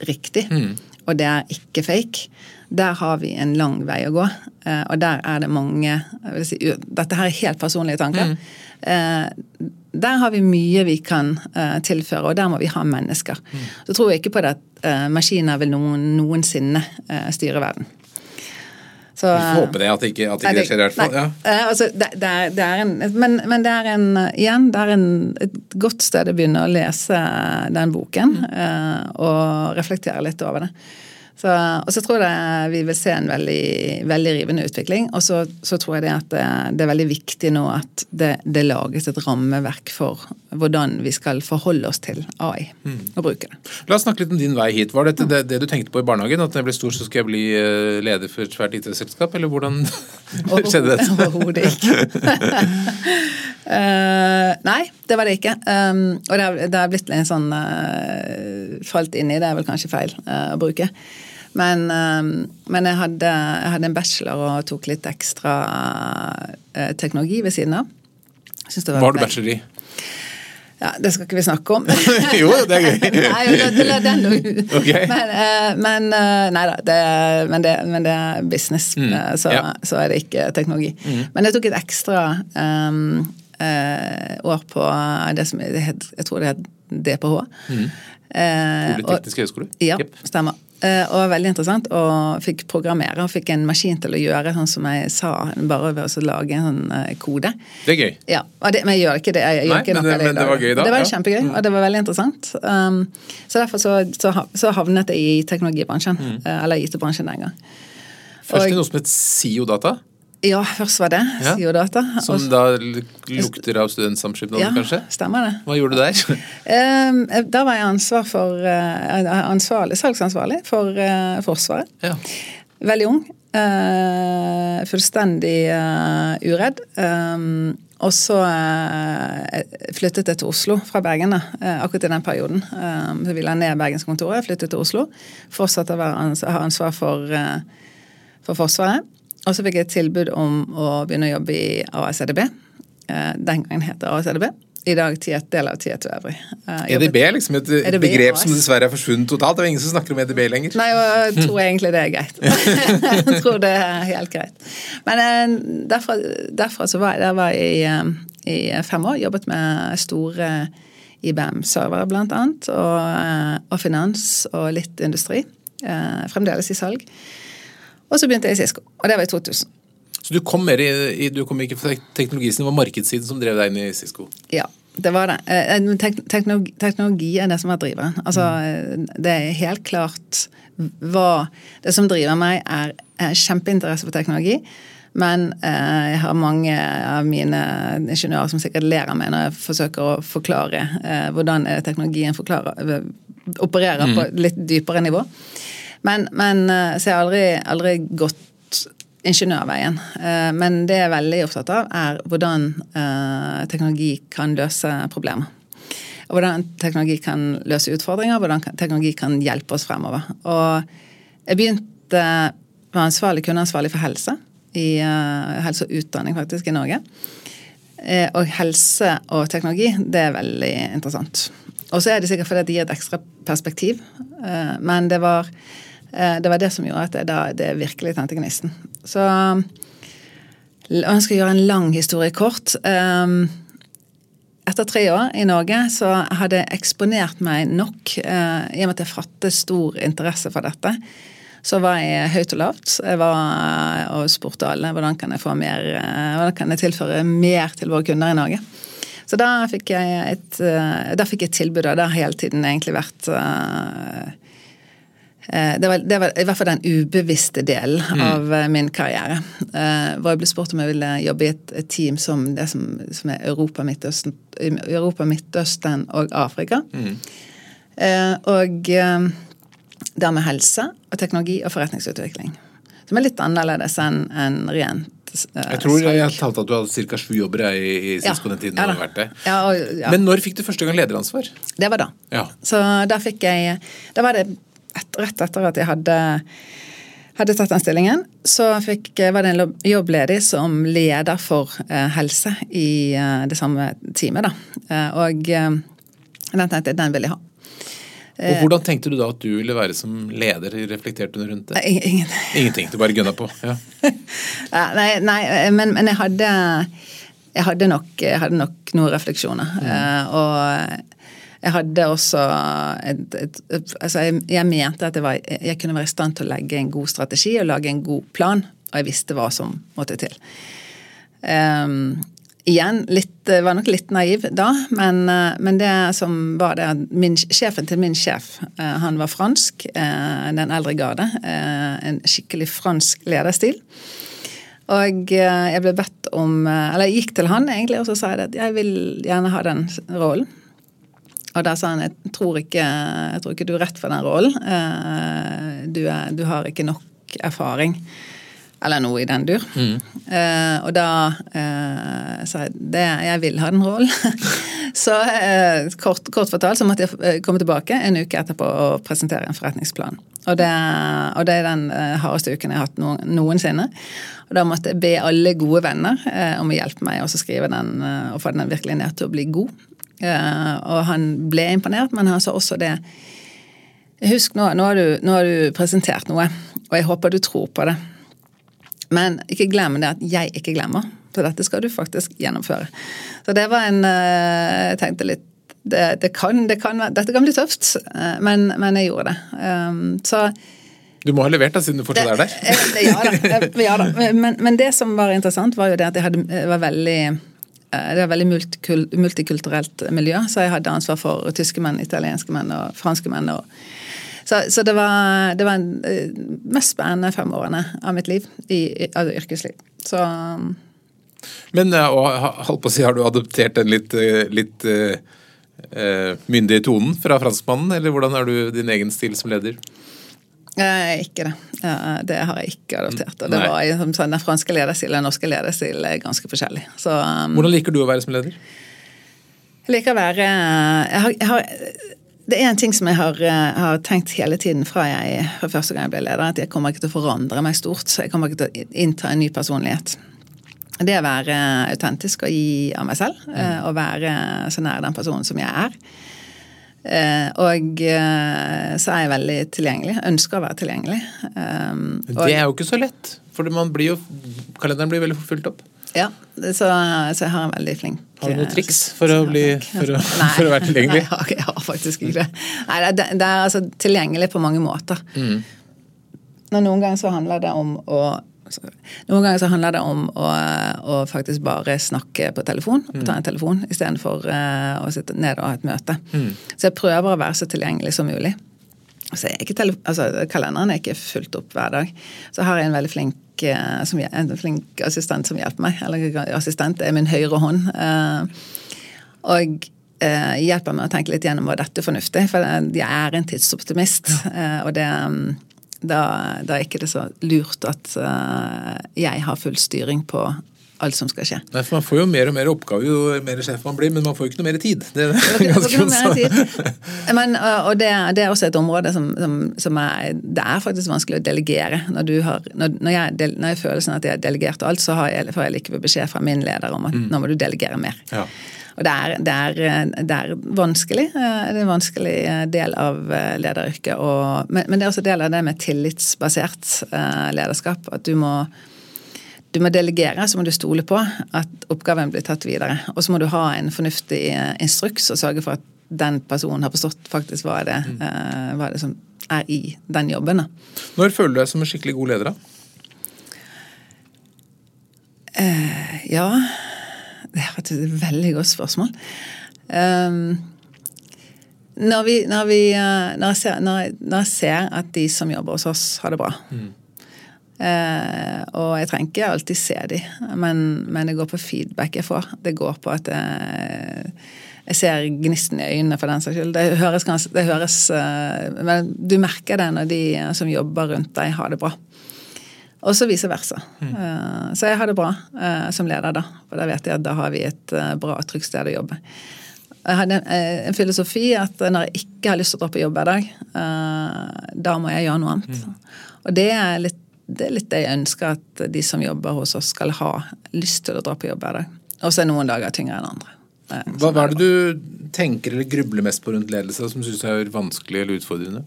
riktig, mm. og det er ikke fake, der har vi en lang vei å gå. Eh, og der er det mange si, Dette her er helt personlige tanker. Mm. Der har vi mye vi kan eh, tilføre, og der må vi ha mennesker. Mm. Så tror jeg ikke på det at maskiner vil noen, noensinne styre verden. Så, vi får håpe det, at ikke, at ikke det skjer i hvert fall. Ja. Altså, det, det, er, det er en, men, men, det er en igjen, det er en, et godt sted å begynne å lese den boken mm. og reflektere litt over det. Så, og så tror jeg vi vil se en veldig, veldig rivende utvikling. Og så, så, tror jeg det at det, det, er veldig viktig nå at det, det, lages et rammeverk for hvordan vi skal forholde oss til AI mm. og bruke det. La oss snakke litt om din vei hit. Var dette det, det, du tenkte på i barnehagen? At når jeg blir stor, så skal jeg bli eh, leder for et svært IT-selskap? Eller hvordan [LAUGHS] skjedde dette? Overhodet ikke. [LAUGHS] Uh, nei, det var det ikke. Um, og det har, det har, blitt en sånn uh, Falt inn i det er vel kanskje feil uh, å bruke. Men, men jeg, hadde, jeg, hadde, en bachelor og tok litt ekstra teknologi ved siden av. Hva har du bachelor i? Ja, Det skal ikke vi snakke om. [LAUGHS] jo, det er gøy. [LAUGHS] nei, la den okay. Men, men, nei da, det, men, det, men det er business, mm, så, ja. så, er det ikke teknologi. Mm. Men jeg tok et ekstra um, år på det som jeg tror det het DPH. Mm. Eh, Teknisk høgskole? Ja, yep. stemmer. Eh, og veldig interessant. Og fikk programmere og fikk en maskin til å gjøre sånn som jeg sa, bare ved å lage en sånn eh, kode. Det er gøy. Ja, det, Men jeg gjør ikke det. Jeg Nei, ikke men, det, men det, var gøy da? Det var kjempegøy, mm. og det var veldig interessant. Um, så derfor så, så, så, havnet jeg i teknologibransjen. Mm. Eh, eller IT-bransjen den gang. Først i noe som het SIO-data? Ja, først var det ja. Siodata. Som da lukter av studentsamskipnaden, ja, kanskje? stemmer det. Hva gjorde du der? [LAUGHS] da var jeg ansvar for, uh, ansvarlig, salgsansvarlig for uh, Forsvaret. Ja. Veldig ung. Uh, fullstendig uredd. Um, og så flyttet jeg til Oslo fra Bergen da, akkurat i den perioden. Um, så vi la ned Bergenskontoret, flyttet til Oslo. Fortsatte å ha ansvar for, for Forsvaret. Og så fikk jeg et tilbud om å begynne å jobbe i ASEDB. Eh, den gangen het det ASEDB. I dag Tiet del av Tiet øvrig. EDB er liksom et EDB, begrep som dessverre er forsvunnet totalt. Det er ingen som snakker om EDB lenger. Nei, og jeg [LAUGHS] tror egentlig det er greit. [LAUGHS] jeg tror det er helt greit. Men eh, derfra, derfra så var jeg, der var jeg i, eh, i fem år. Jobbet med store IBM-servere blant annet. Og, og finans og litt industri. Fremdeles i salg. Og så begynte jeg i Cisco, og det var i 2000. Så du kom, mer i, du kom ikke fra teknologisiden, det var markedssiden som drev deg inn i Cisco? Ja, det var det. Eh, eh, teknologi, teknologi er det som er driver. Altså, mm. det er helt klart hva Det som driver meg, er, er kjempeinteresse for teknologi. Men eh, jeg har mange av mine ingeniører som sikkert ler av meg når jeg forsøker å forklare eh, hvordan teknologien forklarer, opererer mm. på litt dypere nivå. Men, men eh, så jeg har aldri, aldri gått ingeniørveien. Eh, men det jeg er veldig opptatt av, er hvordan eh, teknologi kan løse problemer. Hvordan teknologi kan løse utfordringer, hvordan teknologi kan hjelpe oss fremover. Og jeg begynte med ansvarlig, kundeansvarlig for helse. I helse og utdanning, faktisk, i Norge. Og helse og teknologi, det er veldig interessant. Og så er det sikkert fordi det gir et ekstra perspektiv. Men det var det var det som gjorde at det, da, det virkelig tente gnisten. Så jeg skal gjøre en lang historie kort. Ehm, etter tre år i Norge så hadde jeg eksponert meg nok, eh, i og med at jeg fattet stor interesse for dette. Så var jeg høyt og lavt. Jeg var eh, og spurte alle hvordan kan jeg mer, hvordan kan jeg tilføre mer til våre kunder i Norge. Så da fikk jeg et, fikk jeg et tilbud, og det har hele tiden egentlig vært Eh, det var, det var, i hvert fall den ubevisste delen mm. av eh, min karriere. Uh, hvor jeg ble spurt om jeg ville jobbe i et, et team som det som, som er Europa, Midtøsten, Europa, Midtøsten og Afrika. Mm. Uh, og uh, det med helse og teknologi og forretningsutvikling. Som er litt annerledes enn en rent jeg tror jeg har talt at du hadde ca. sju jobber i, i Cisco ja, den tiden. Ja, vært det. Ja, og, ja. Men når fikk du første gang lederansvar? Det var da. Ja. Så da fikk jeg Da var det et, rett etter at jeg hadde, hadde tatt den stillingen, så fikk, var det en jobb ledig som leder for eh, helse i eh, det samme teamet. Da. Eh, og den tenkte jeg, den vil jeg ha. Og Hvordan tenkte du da at du ville være som leder? Reflekterte du rundt det? Ingen. Ingenting, du bare gønna på? Ja. [LAUGHS] nei, nei men, men, jeg hadde jeg hadde nok, jeg hadde nok noen refleksjoner. Mm. Og jeg hadde også et, et, et, altså jeg, jeg, mente at var, jeg kunne være i stand til å legge en god strategi og lage en god plan, og jeg visste hva som måtte til. Um, igjen, litt, var nok litt naiv da, men, men, det som var det min, Sjefen til min sjef, uh, han var fransk, den eldre garde. En skikkelig fransk lederstil. Og jeg ble bedt om Eller jeg gikk til han egentlig, og så sa jeg at jeg vil gjerne ha den rollen. Og da sa han jeg tror ikke, jeg tror ikke du er rett for den rollen. Eh, du, er, du, har ikke nok erfaring. Eller noe i den dur. Eh, og da eh, sa jeg det, jeg vil ha den rollen. [LAUGHS] så eh, kort, kort fortalt så måtte jeg eh, komme tilbake en uke etterpå og presentere en forretningsplan. Og det, og det er den eh, hardeste uken jeg har hatt noen, noensinne. Og da måtte jeg be alle gode venner om å hjelpe meg å skrive den og få den virkelig ned til å bli god. Eh, og han ble imponert, men han sa også det Husk, nå, nå, har du, nå har du presentert noe, og jeg håper du tror på det. Men ikke glem det at jeg ikke glemmer. Så dette skal du faktisk gjennomføre. Så det var en eh, Jeg tenkte litt det, det kan, det kan, Dette kan bli tøft, eh, men, men jeg gjorde det. Så Du må ha levert, da, siden du fortsatt er der. Ja da. [LAUGHS] Ja, da. Men, men, det som var interessant, var jo det at jeg hadde, var veldig det var veldig multikulturelt miljø, så jeg hadde ansvar for tyske menn, italienske menn og franske menn. og så, så det var, det var en, uh, mest spennende fem årene av mitt liv i, altså yrkesliv. Så um, Men uh, holdt på å si, har du adoptert den litt, uh, litt myndige tonen fra franskmannen, eller hvordan er du din egen stil som leder? Eh, ikke det. Eh, det har jeg ikke adoptert. Og det var, som sa, Den franske lederstilen og den norske lederstilen er ganske forskjellig. Så, um, Hvordan liker du å være som leder? Jeg liker å være jeg har, jeg har det er en ting som jeg har, eh, har, tenkt hele tiden fra jeg fra første gang jeg ble leder, at jeg kommer ikke til å forandre meg stort. så Jeg kommer ikke til å innta en ny personlighet. Det å være autentisk og gi av meg selv, mm. og være så nær den personen som jeg er. Eh, og så er jeg veldig tilgjengelig. Ønsker å være tilgjengelig. Det er jo ikke så lett, for blir jo, kalenderen blir veldig fulgt opp. Ja, så, så, jeg har en veldig flink Har du noen eh, triks for å, bli, for å, for å være tilgjengelig? [LAUGHS] Nei, jeg har faktisk ikke det. Nei, det, det er altså tilgjengelig på mange måter. Mm. Noen ganger så handler det om å noen ganger så handler det om å, å faktisk bare snakke på telefon. Mm. Ta en telefon istedenfor uh, å sitte ned og ha et møte. Mm. Så jeg prøver å være så tilgjengelig som mulig. Så er altså, Kalenderen er ikke fulgt opp hver dag. Så har jeg en veldig flink uh, som, en flink assistent som hjelper meg. Eller assistent er min høyre hånd. Uh, og eh, hjelper meg å tenke litt gjennom hva dette er fornuftig. For jeg er en tidsoptimist. Og det, da, da er ikke det så lurt at jeg har full styring på alt som skal skje. Nei, for Man får jo mer og mer oppgaver jo mer sjef man blir, men man får jo ikke noe mer tid. Det er ganske sånn. Men, og det, det, er også et område som, som, som, er Det er faktisk vanskelig å delegere. Når, du har, når, når, jeg, når jeg føler sånn at jeg har delegert alt, så har jeg, får jeg likevel beskjed fra min leder om at mm. nå må du delegere mer. Ja. Og det er, det, er, det er, vanskelig. Eh, det er en vanskelig eh, del av lederyrket. Og, Men, men, det er også del av det med tillitsbasert lederskap. At du må du må delegere, så må du stole på at oppgaven blir tatt videre. Og så må du ha en fornuftig eh, instruks og sørge for at den personen har forstått faktisk hva det, mm. uh, hva det som er i den jobben. Når føler du deg som en skikkelig god leder, da? Uh, ja Det er et veldig godt spørsmål. Um, når, vi, når, vi, når, jeg ser, når, jeg ser, at de som jobber hos oss, har det bra. Mm Eh, og jeg trenger ikke alltid se de, men, men, det går på feedback jeg får. Det går på at jeg, jeg ser gnisten i øynene for den saks skyld. Det høres, det høres eh, Men du merker det når de som jobber rundt deg, har det bra. Og så vice versa. Mm. Eh, så jeg har det bra eh, som leder, da. For da vet jeg at da har vi et bra og trygt sted å jobbe. Jeg hadde en filosofi at når jeg ikke har lyst til å dra på jobb hver dag, da må jeg gjøre noe annet. Mm. Og det er litt det er litt det jeg ønsker at de som jobber hos oss skal ha lyst til å dra på jobb hver dag. Og så er noen dager tyngre enn andre. Hva, hva, er det du tenker eller grubler mest på rundt ledelse som syns er vanskelig eller utfordrende?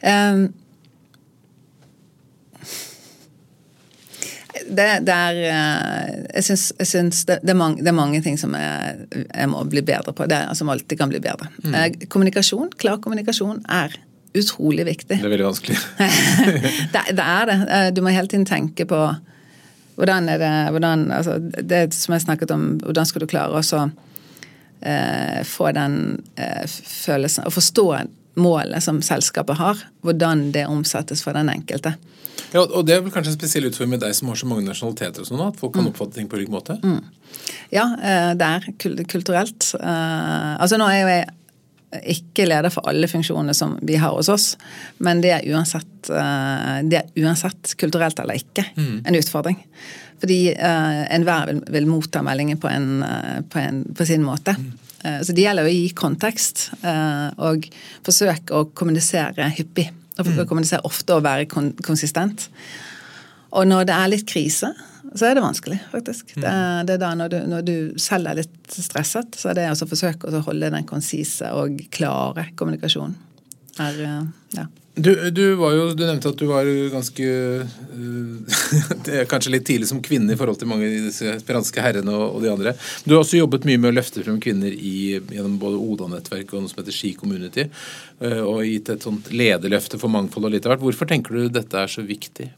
Um, det, det, er eh, Jeg syns, det, det, er mange, er ting som jeg, jeg, må bli bedre på. Det, som alltid kan bli bedre. Mm. Eh, kommunikasjon, klar kommunikasjon, er utrolig viktig. Det er veldig vanskelig. [LAUGHS] [LAUGHS] det, det, er det. Eh, du må hele tiden tenke på hvordan er det hvordan, altså, Det som jeg snakket om, hvordan skal du klare å eh, få den eh, følelsen Å forstå målet som selskapet har. Hvordan det omsettes for den enkelte. Ja, og Det er vel kanskje en spesiell utfordring med deg som har så mange nasjonaliteter. og sånn, At folk kan mm. oppfatte ting på ulik måte? Mm. Ja, eh, det er kulturelt. Altså Nå er jo jeg ikke leder for alle funksjonene som vi har hos oss, men det er uansett, det er uansett kulturelt eller ikke, mm. en utfordring. Fordi uh, enhver vil, vil motta meldingen på, en, på, en, på sin måte. Mm. Så det gjelder å gi kontekst og forsøke å kommunisere hyppig. Og mm. kommunisere ofte og være kon konsistent. Og når det er litt krise, så er det vanskelig, faktisk. Mm. Det, det er da når du, når du, selv er litt stresset, så er det å forsøke å holde den konsise og klare kommunikasjonen. Er, eh, ja. Du, du, jo, du, nevnte at du var ganske [LAUGHS] uh, Kanskje litt tidlig som kvinne i forhold til mange av disse franske herrene og, og, de andre. Du har også jobbet mye med å løfte frem kvinner i, gjennom både Oda-nettverket og noe som heter Ski Community. Uh, og gitt et sånt lederløfte for mangfold og litt av hvert. Hvorfor tenker du dette er så viktig?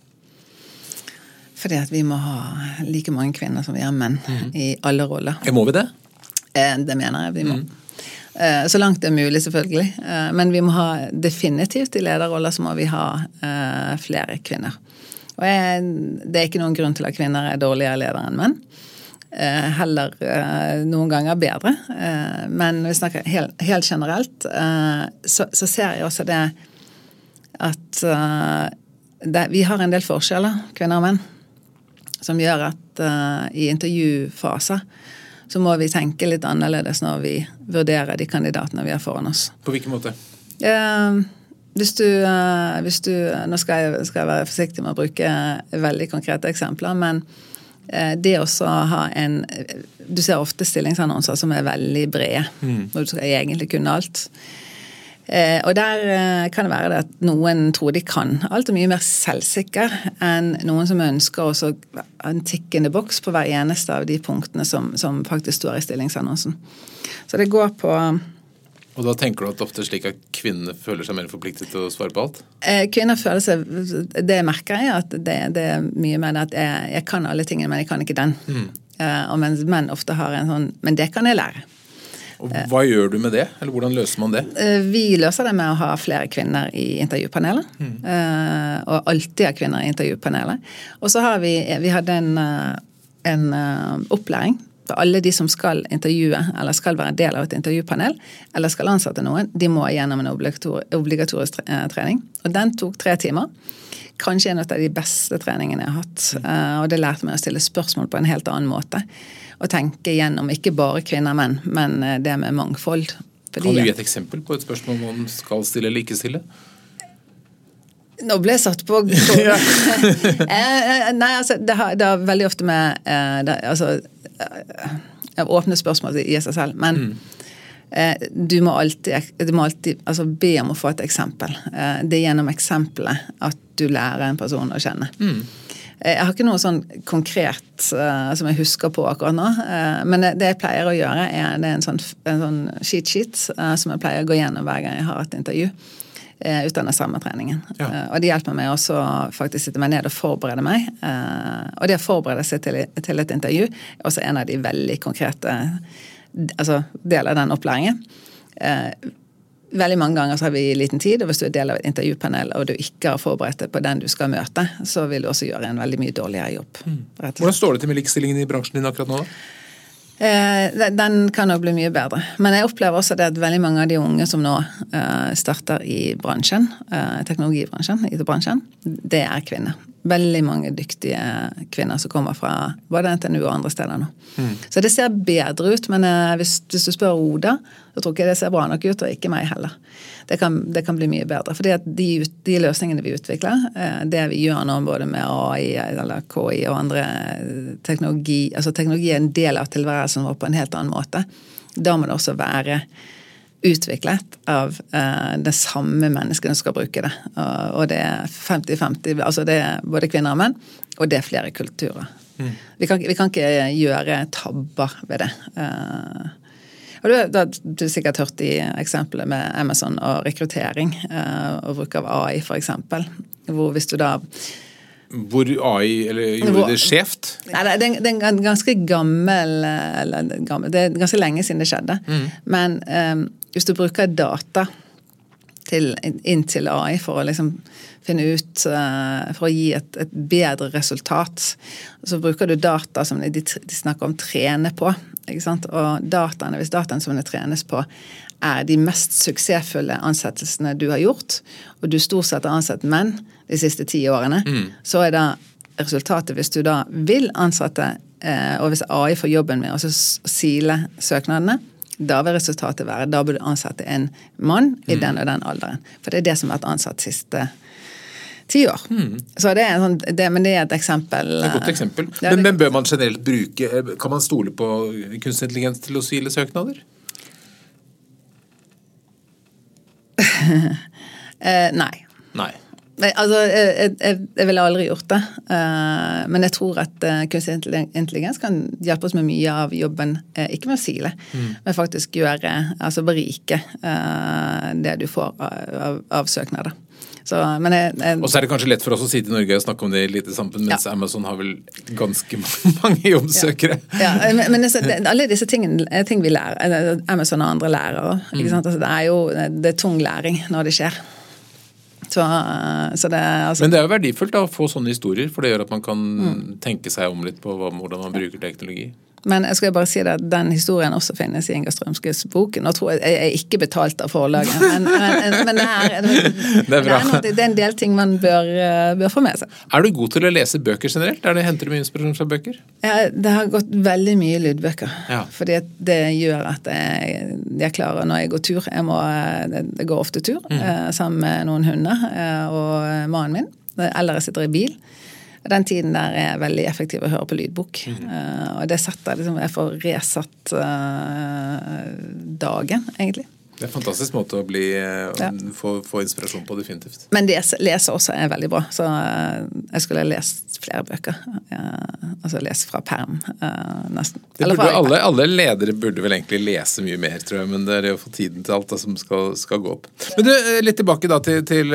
Fordi at vi må ha like mange kvinner som vi har menn mm. i alle roller. Må vi det? Eh, det mener jeg vi må. Mm. Så langt det er mulig, selvfølgelig. Eh, men vi må ha definitivt i lederroller så må vi ha flere kvinner. Og jeg, det er ikke noen grunn til at kvinner er dårligere ledere enn menn. Heller noen ganger bedre. Men når vi snakker helt, helt generelt, så, så, ser jeg også det at det, vi har en del forskjeller, kvinner og menn som gjør at uh, i intervjufaser så må vi tenke litt annerledes når vi vurderer de kandidatene vi har foran oss. På hvilken måte? Uh, hvis du, uh, hvis du, Nå skal jeg, skal jeg, være forsiktig med å bruke veldig konkrete eksempler, men det å ha en Du ser ofte stillingsannonser som er veldig brede, mm. hvor du skal egentlig kunne alt. Eh, og der eh, kan det være det at noen tror de kan alt er mye mer selvsikker enn noen som ønsker også en tikkende boks på hver eneste av de punktene som, som faktisk står i stillingsannonsen. Så det går på og da tenker du at ofte slik at kvinnene føler seg mer forpliktet til å svare på alt? Eh, kvinner føler seg Det merker jeg, at det, det er mye mer at jeg, jeg, kan alle tingene, men jeg kan ikke den. Mm. Og mens menn ofte har en sånn Men det kan jeg lære. Og Hva gjør du med det, eller hvordan løser man det? Eh, vi løser det med å ha flere kvinner i intervjupanelet. Mm. Eh, og alltid ha kvinner i intervjupanelet. Og så har vi, vi hadde en, eh, en opplæring alle de som skal intervjue eller skal være del av et intervjupanel eller skal ansette noen, de må gjennom en obligatorisk trening. Og den tok tre timer. Kanskje en av de beste treningene jeg har hatt. Og det lærte meg å stille spørsmål på en helt annen måte å tenke gjennom ikke bare kvinner og menn, men eh, det med mangfold. Fordi, kan du gi et eksempel på et spørsmål man skal stille eller ikke stille? Nå ble jeg satt på [LAUGHS] [LAUGHS] eh, eh, Nei, altså, det har, det har, veldig ofte med det, altså, Åpne spørsmål i seg selv. Men mm. du må alltid, du må alltid altså, be om å få et eksempel. det er gjennom eksempelet at du lærer en person å kjenne. Mm. Eh, jeg har ikke noe sånn konkret uh, som jeg husker på akkurat nå. Uh, men det, det, jeg pleier å gjøre, er, det er en sånn, en sånn cheat sheet uh, som jeg pleier å gå gjennom hver gang jeg har et intervju. Ut utdannet samme treningen. Ja. og det hjelper meg også faktisk sitte meg ned og forberede meg. og det å forberede seg til, til et intervju er også en av de veldig konkrete altså deler av den opplæringen. Veldig mange ganger så har vi liten tid, og hvis du er del av et intervjupanel og du ikke har forberedt deg på den du skal møte, så vil du også gjøre en veldig mye dårligere jobb. Mm. Hvordan står det til med likestillingen i bransjen din akkurat nå? da? Eh, den kan nok bli mye bedre. Men jeg opplever også det at veldig mange av de unge som nå eh, starter i bransjen, eh, teknologibransjen, IT-bransjen, det er kvinner veldig mange dyktige kvinner som kommer fra både NTNU og andre steder nå. Mm. Så det ser bedre ut, men eh, hvis, hvis, du spør Oda, så tror ikke det ser bra nok ut, og ikke meg heller. Det kan, det kan bli mye bedre. fordi de, de, løsningene vi utvikler, eh, det vi gjør nå både med AI eller KI og andre eh, teknologi altså Teknologi er en del av tilværelsen vår på en helt annen måte. Da må det også være utviklet av uh, det samme mennesket som skal bruke det. Uh, og det er 50-50, altså det er både kvinner og menn, og det er flere kulturer. Mm. Vi, kan, vi, kan, ikke gjøre tabber ved det. Uh, og du, har du sikkert hørt de eksemplene med Amazon og rekruttering og bruk av AI, f.eks. Hvor hvis du da hvor AI eller gjorde Hvor, det skjevt? Nei, det er, det er en ganske gammel, eller, gammel, Det er ganske lenge siden det skjedde. Mm. Men um, hvis du bruker data til, inn til AI for å liksom finne ut uh, For å gi et, et, bedre resultat. Så bruker du data som de, de snakker om trene på. Og dataene, hvis dataene som det trenes på, er de mest suksessfulle ansettelsene du har gjort, og du stort sett har ansatt menn de siste ti årene, mm. så er da resultatet, hvis du da vil ansette, uh, og hvis AI får jobben med å sile søknadene, da vil resultatet være da bør du ansette en mann i mm. den og den alderen. For det er det som har vært ansatt siste ti år. Mm. Så det er, sånn, det, men det er et eksempel. Det er et godt eh, eksempel. Men, men, bør man generelt bruke eh, Kan man stole på kunstig intelligens til å sile søknader? [LAUGHS] eh, nei. Nei. Altså, jeg, jeg, jeg ville aldri gjort det. Uh, men jeg tror at uh, kunstig intelligens kan hjelpe oss med mye av jobben. Uh, ikke med å sile, mm. men faktisk gjøre, altså berike det du får av, av søknader. Så, jeg, jeg, og så er det kanskje lett for oss å sitte i Norge og snakke om det i lite samfunn, mens ja. Amazon har vel ganske [LAUGHS] mange jobbsøkere. Ja, ja men, men det, alle disse tingene ting vi lærer. Amazon og andre lærere, Mm. Altså, det er jo det er tung læring når det skjer. Så, så det, altså. Men det er jo verdifullt da, å få sånne historier, for det gjør at man kan mm. tenke seg om litt på hvordan man bruker teknologi. Men jeg skal bare si at den historien også finnes i Inger Strømskes bok. Nå tror jeg, jeg er ikke betalt av forlaget, men, men, men det, er, [LAUGHS] det, det, er noe, det, er en del ting man bør, eh, bør, få med seg. Er du god til å lese bøker generelt? Er det, henter du mye inspirasjon fra bøker? Ja, det har gått veldig mye lydbøker. Ja. Fordi det gjør at jeg, jeg, klarer når jeg går tur Jeg, må, jeg går ofte tur mm. Eh, sammen med noen hunder eh, og mannen min. Eller jeg sitter i bil. Den tiden der er veldig effektiv å høre på lydbok. Mm. Uh, og det setter liksom Jeg får resatt uh, dagen, egentlig. Det er en fantastisk måte å bli, eh, ja. få, få, inspirasjon på, definitivt. Men lese, lese også er veldig bra. Så uh, jeg skulle lest flere bøker. Altså lese fra perm, uh, nesten. Burde, alle, alle, ledere burde vel egentlig lese mye mer, tror jeg, men det er det å få tiden til alt da, som skal, skal, gå opp. Men du, Litt tilbake da til, til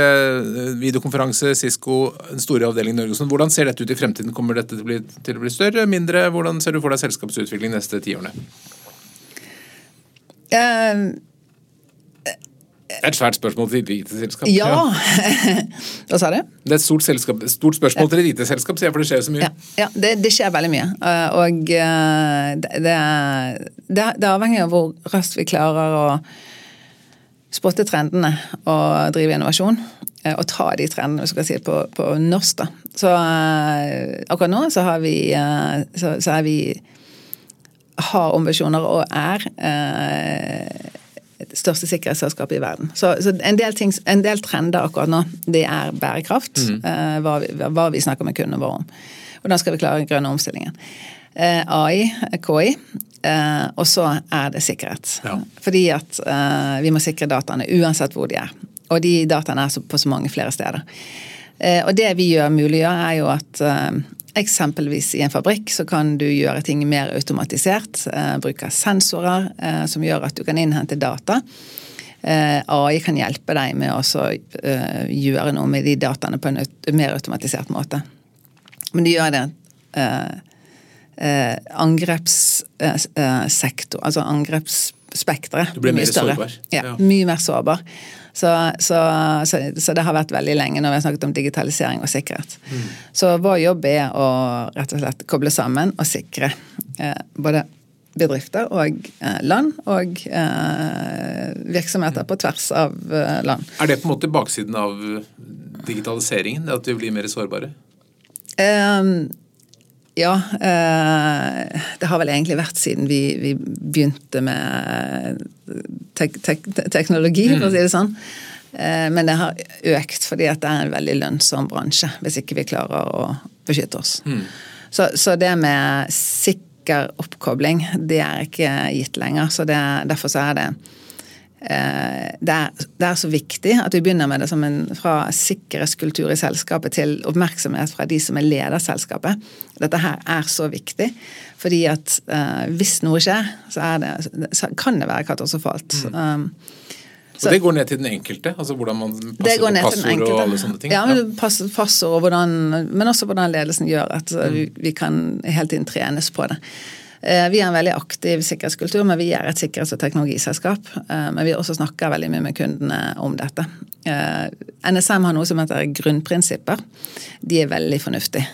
videokonferanse, Cisco, den store avdelingen i Norge. Hvordan ser dette ut i fremtiden? Kommer dette til å bli, til å bli større, mindre? Hvordan ser du for deg selskapsutvikling neste tiårene? Uh, det er et svært spørsmål til et lite selskap. Ja! [LAUGHS] Hva sa du? Det er et stort, selskap, stort spørsmål til et lite selskap, for det skjer så mye. Ja, ja det, det, skjer veldig mye. Eh, og eh, det, det, det, avhenger av hvor raskt vi klarer å spotte trendene og drive innovasjon. Eh, og ta de trendene skal si, på, på norsk. da. Så akkurat nå så har vi, så, så er vi har ambisjoner og er største sikkerhetsselskapet i verden. Så, så en, del ting, en, del trender akkurat nå, det er bærekraft. Mm. Eh, hva, vi, hva, vi, snakker med kundene våre om. Hvordan skal vi klare den grønne omstillingen. Eh, AI, KI. Eh, og så er det sikkerhet. Ja. Fordi at vi må sikre dataene uansett hvor de er. Og de dataene er på så mange flere steder. og det vi gjør muliggjør, er jo at Eksempelvis i en fabrikk så kan du gjøre ting mer automatisert. Eh, bruke sensorer eh, som gjør at du kan innhente data. Eh, AI kan hjelpe deg med å eh, gjøre noe med de dataene på en mer automatisert måte. Men det gjør det eh, eh, angrepssektor, altså angrepsspekteret. Blir mer sårbar. Ja, mye mer sårbar. Så, så, så, så, det har vært veldig lenge når vi har snakket om digitalisering og sikkerhet. Mm. Så vår jobb er å rett og slett koble sammen og sikre eh, både bedrifter og eh, land, og eh, virksomheter på tvers av eh, land. Er det på en måte baksiden av digitaliseringen, at vi blir mer sårbare? Um, ja. Eh, det har vel egentlig vært siden vi, vi begynte med tek, tek, teknologi, for å si det sånn. Eh, men det har økt fordi det er en veldig lønnsom bransje, hvis ikke vi klarer å beskytte oss. Mm. Så, så, det med sikker oppkobling, det er ikke gitt lenger. Så det, derfor så er det Eh, det er, det er, så viktig at vi begynner med det som en, fra sikkerhetskultur i selskapet til oppmerksomhet fra de som er leder selskapet. Dette her er så viktig. Fordi at uh, hvis noe skjer, så, det, så, kan det være katastrofalt. Mm. Um, så, og det går ned til den enkelte? altså Hvordan man passer på passord og alle sånne ting? Ja, men, pass, passord, hvordan, men også hvordan ledelsen gjør at mm. vi, vi kan hele tiden trenes på det. Eh, vi har en veldig aktiv sikkerhetskultur, men vi er et sikkerhets- og teknologiselskap. Eh, men vi også snakker veldig mye med kundene om dette. Uh, NSM har noe som heter grunnprinsipper. De er veldig fornuftige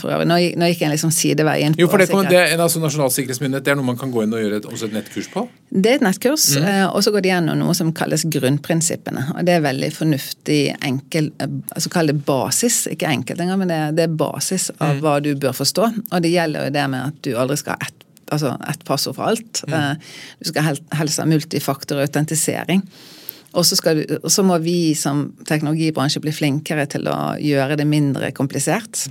for øvrig. Nå, nå, gikk jeg liksom sidevei inn på Jo, for det, kommer, det er altså Nasjonal sikkerhetsmyndighet, det er noe man kan gå inn og gjøre et, også et nettkurs på? Det er et nettkurs, mm. og så går de gjennom noe som kalles grunnprinsippene. og Det er veldig fornuftig enkel altså Kall det basis, ikke enkelt engang, men det, det er basis av mm. hva du bør forstå. Og det gjelder jo det med at du aldri skal ha ett altså ett passord for alt. Mm. Du skal helst ha multifaktor. Og så, og så, må vi som teknologibransje bli flinkere til å gjøre det mindre komplisert.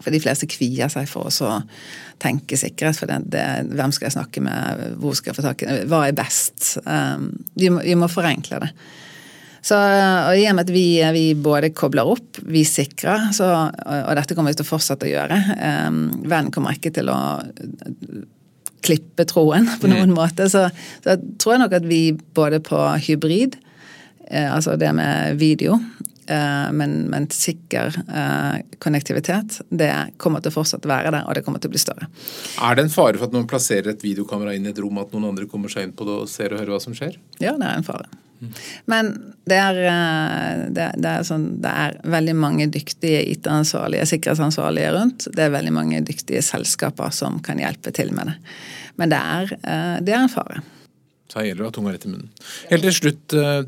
For de fleste kvier seg for å tenke sikkerhet. For det, det, hvem skal jeg snakke med, hvor skal jeg få tak i Hva er best? Um, vi, må, vi, må, forenkle det. Så, og I og med at vi, vi, både kobler opp, vi sikrer, så, og dette kommer vi til å fortsette å gjøre um, Verden kommer ikke til å klippe troen på noen mm. måte. Så, så tror jeg nok at vi både på hybrid, eh, altså det med video, eh, men, men, sikker eh, konnektivitet, det kommer til å fortsatt være der, og det kommer til å bli større. Er det en fare for at noen plasserer et videokamera inn i et rom, at noen andre kommer seg inn på det og ser og hører hva som skjer? Ja, det er en fare. Men det er, eh, det, det, er sånn, det er, veldig mange dyktige IT-ansvarlige, sikkerhetsansvarlige rundt. Det er veldig mange dyktige selskaper som kan hjelpe til med det. Men det er, eh, det er en fare. Så her gjelder det å ha tunga rett i munnen. Helt til slutt, eh,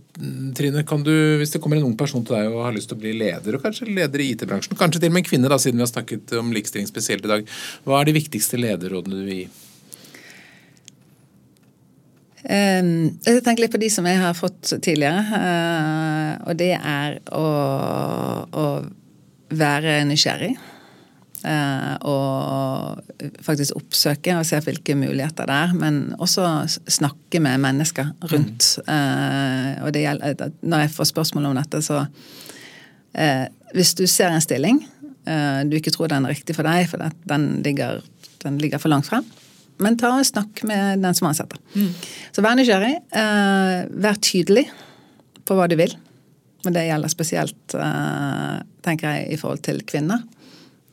Trine, du, hvis det kommer en ung person til deg og har lyst til å bli leder, og kanskje leder i IT-bransjen, kanskje til og med en kvinne, da, siden vi har snakket om likestilling spesielt i dag, hva er de viktigste lederrådene du vil gi? Ehm, jeg tenker litt på de som jeg har fått tidligere. Eh, og det er å, å være nysgjerrig. Eh, og faktisk oppsøke og se hvilke muligheter det er. Men også snakke med mennesker rundt. Mm. Og det gjelder, når jeg får spørsmål om dette, så Hvis du ser en stilling du ikke tror den er riktig for deg, for den ligger, den ligger for langt frem, men ta og snakk med den som ansetter. Mm. Så vær nysgjerrig. Uh, vær tydelig på hva du vil. Men det gjelder spesielt, uh, tenker jeg, i forhold til kvinner.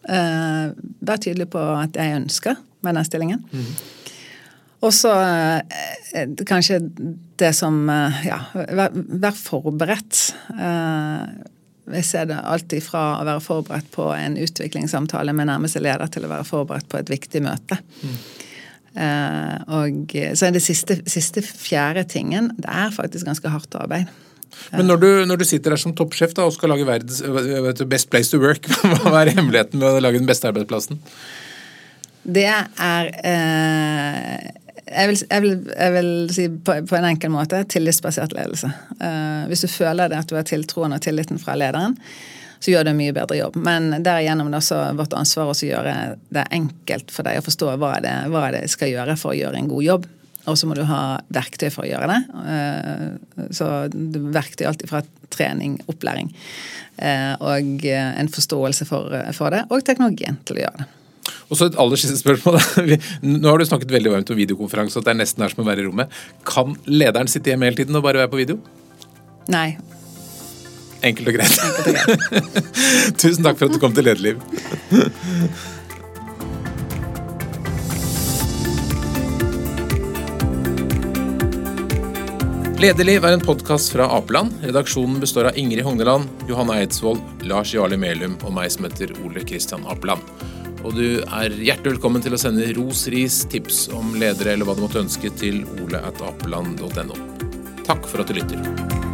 Uh, vær tydelig på at jeg ønsker med den stillingen. Mm. Og så kanskje det som Ja, vær, vær forberedt. Jeg ser det alltid fra å være forberedt på en utviklingssamtale med nærmeste leder til å være forberedt på et viktig møte. Mm. Eh, og så er det siste, siste fjerde tingen Det er faktisk ganske hardt arbeid. Men når du, når du, sitter der som toppsjef da, og skal lage verdens best place to work, [LAUGHS] hva er hemmeligheten med å lage den beste arbeidsplassen? Det er eh, jeg, vil, jeg, vil, jeg vil, si på, på, en enkel måte tillitsbasert ledelse. Eh, hvis du føler det at du har tiltroen og tilliten fra lederen, så gjør du en mye bedre jobb. Men derigjennom er det også vårt ansvar å gjøre det enkelt for deg å forstå hva det, hva det skal gjøre for å gjøre en god jobb. Og så må du ha verktøy for å gjøre det. Eh, så verktøy alltid fra trening, opplæring eh, og en forståelse for, for det, og teknologien til å gjøre det. Og så et aller siste spørsmål. Nå har du snakket veldig varmt om videokonferanse, at det er nesten er som å være i rommet. Kan lederen sitte hjemme hele tiden og bare være på video? Nei. Enkelt og greit. Enkelt og greit. [LAUGHS] Tusen takk for at du kom til Lederliv. Lederliv er en podkast fra Apeland. Redaksjonen består av Ingrid Hogneland, Johanne Eidsvoll, Lars Jarli Melum og meg som heter Ole Kristian Apeland. Og du er hjertelig velkommen til å sende ros, ris, tips om ledere eller hva du måtte ønske til oleatapeland.no. Takk for at du lytter.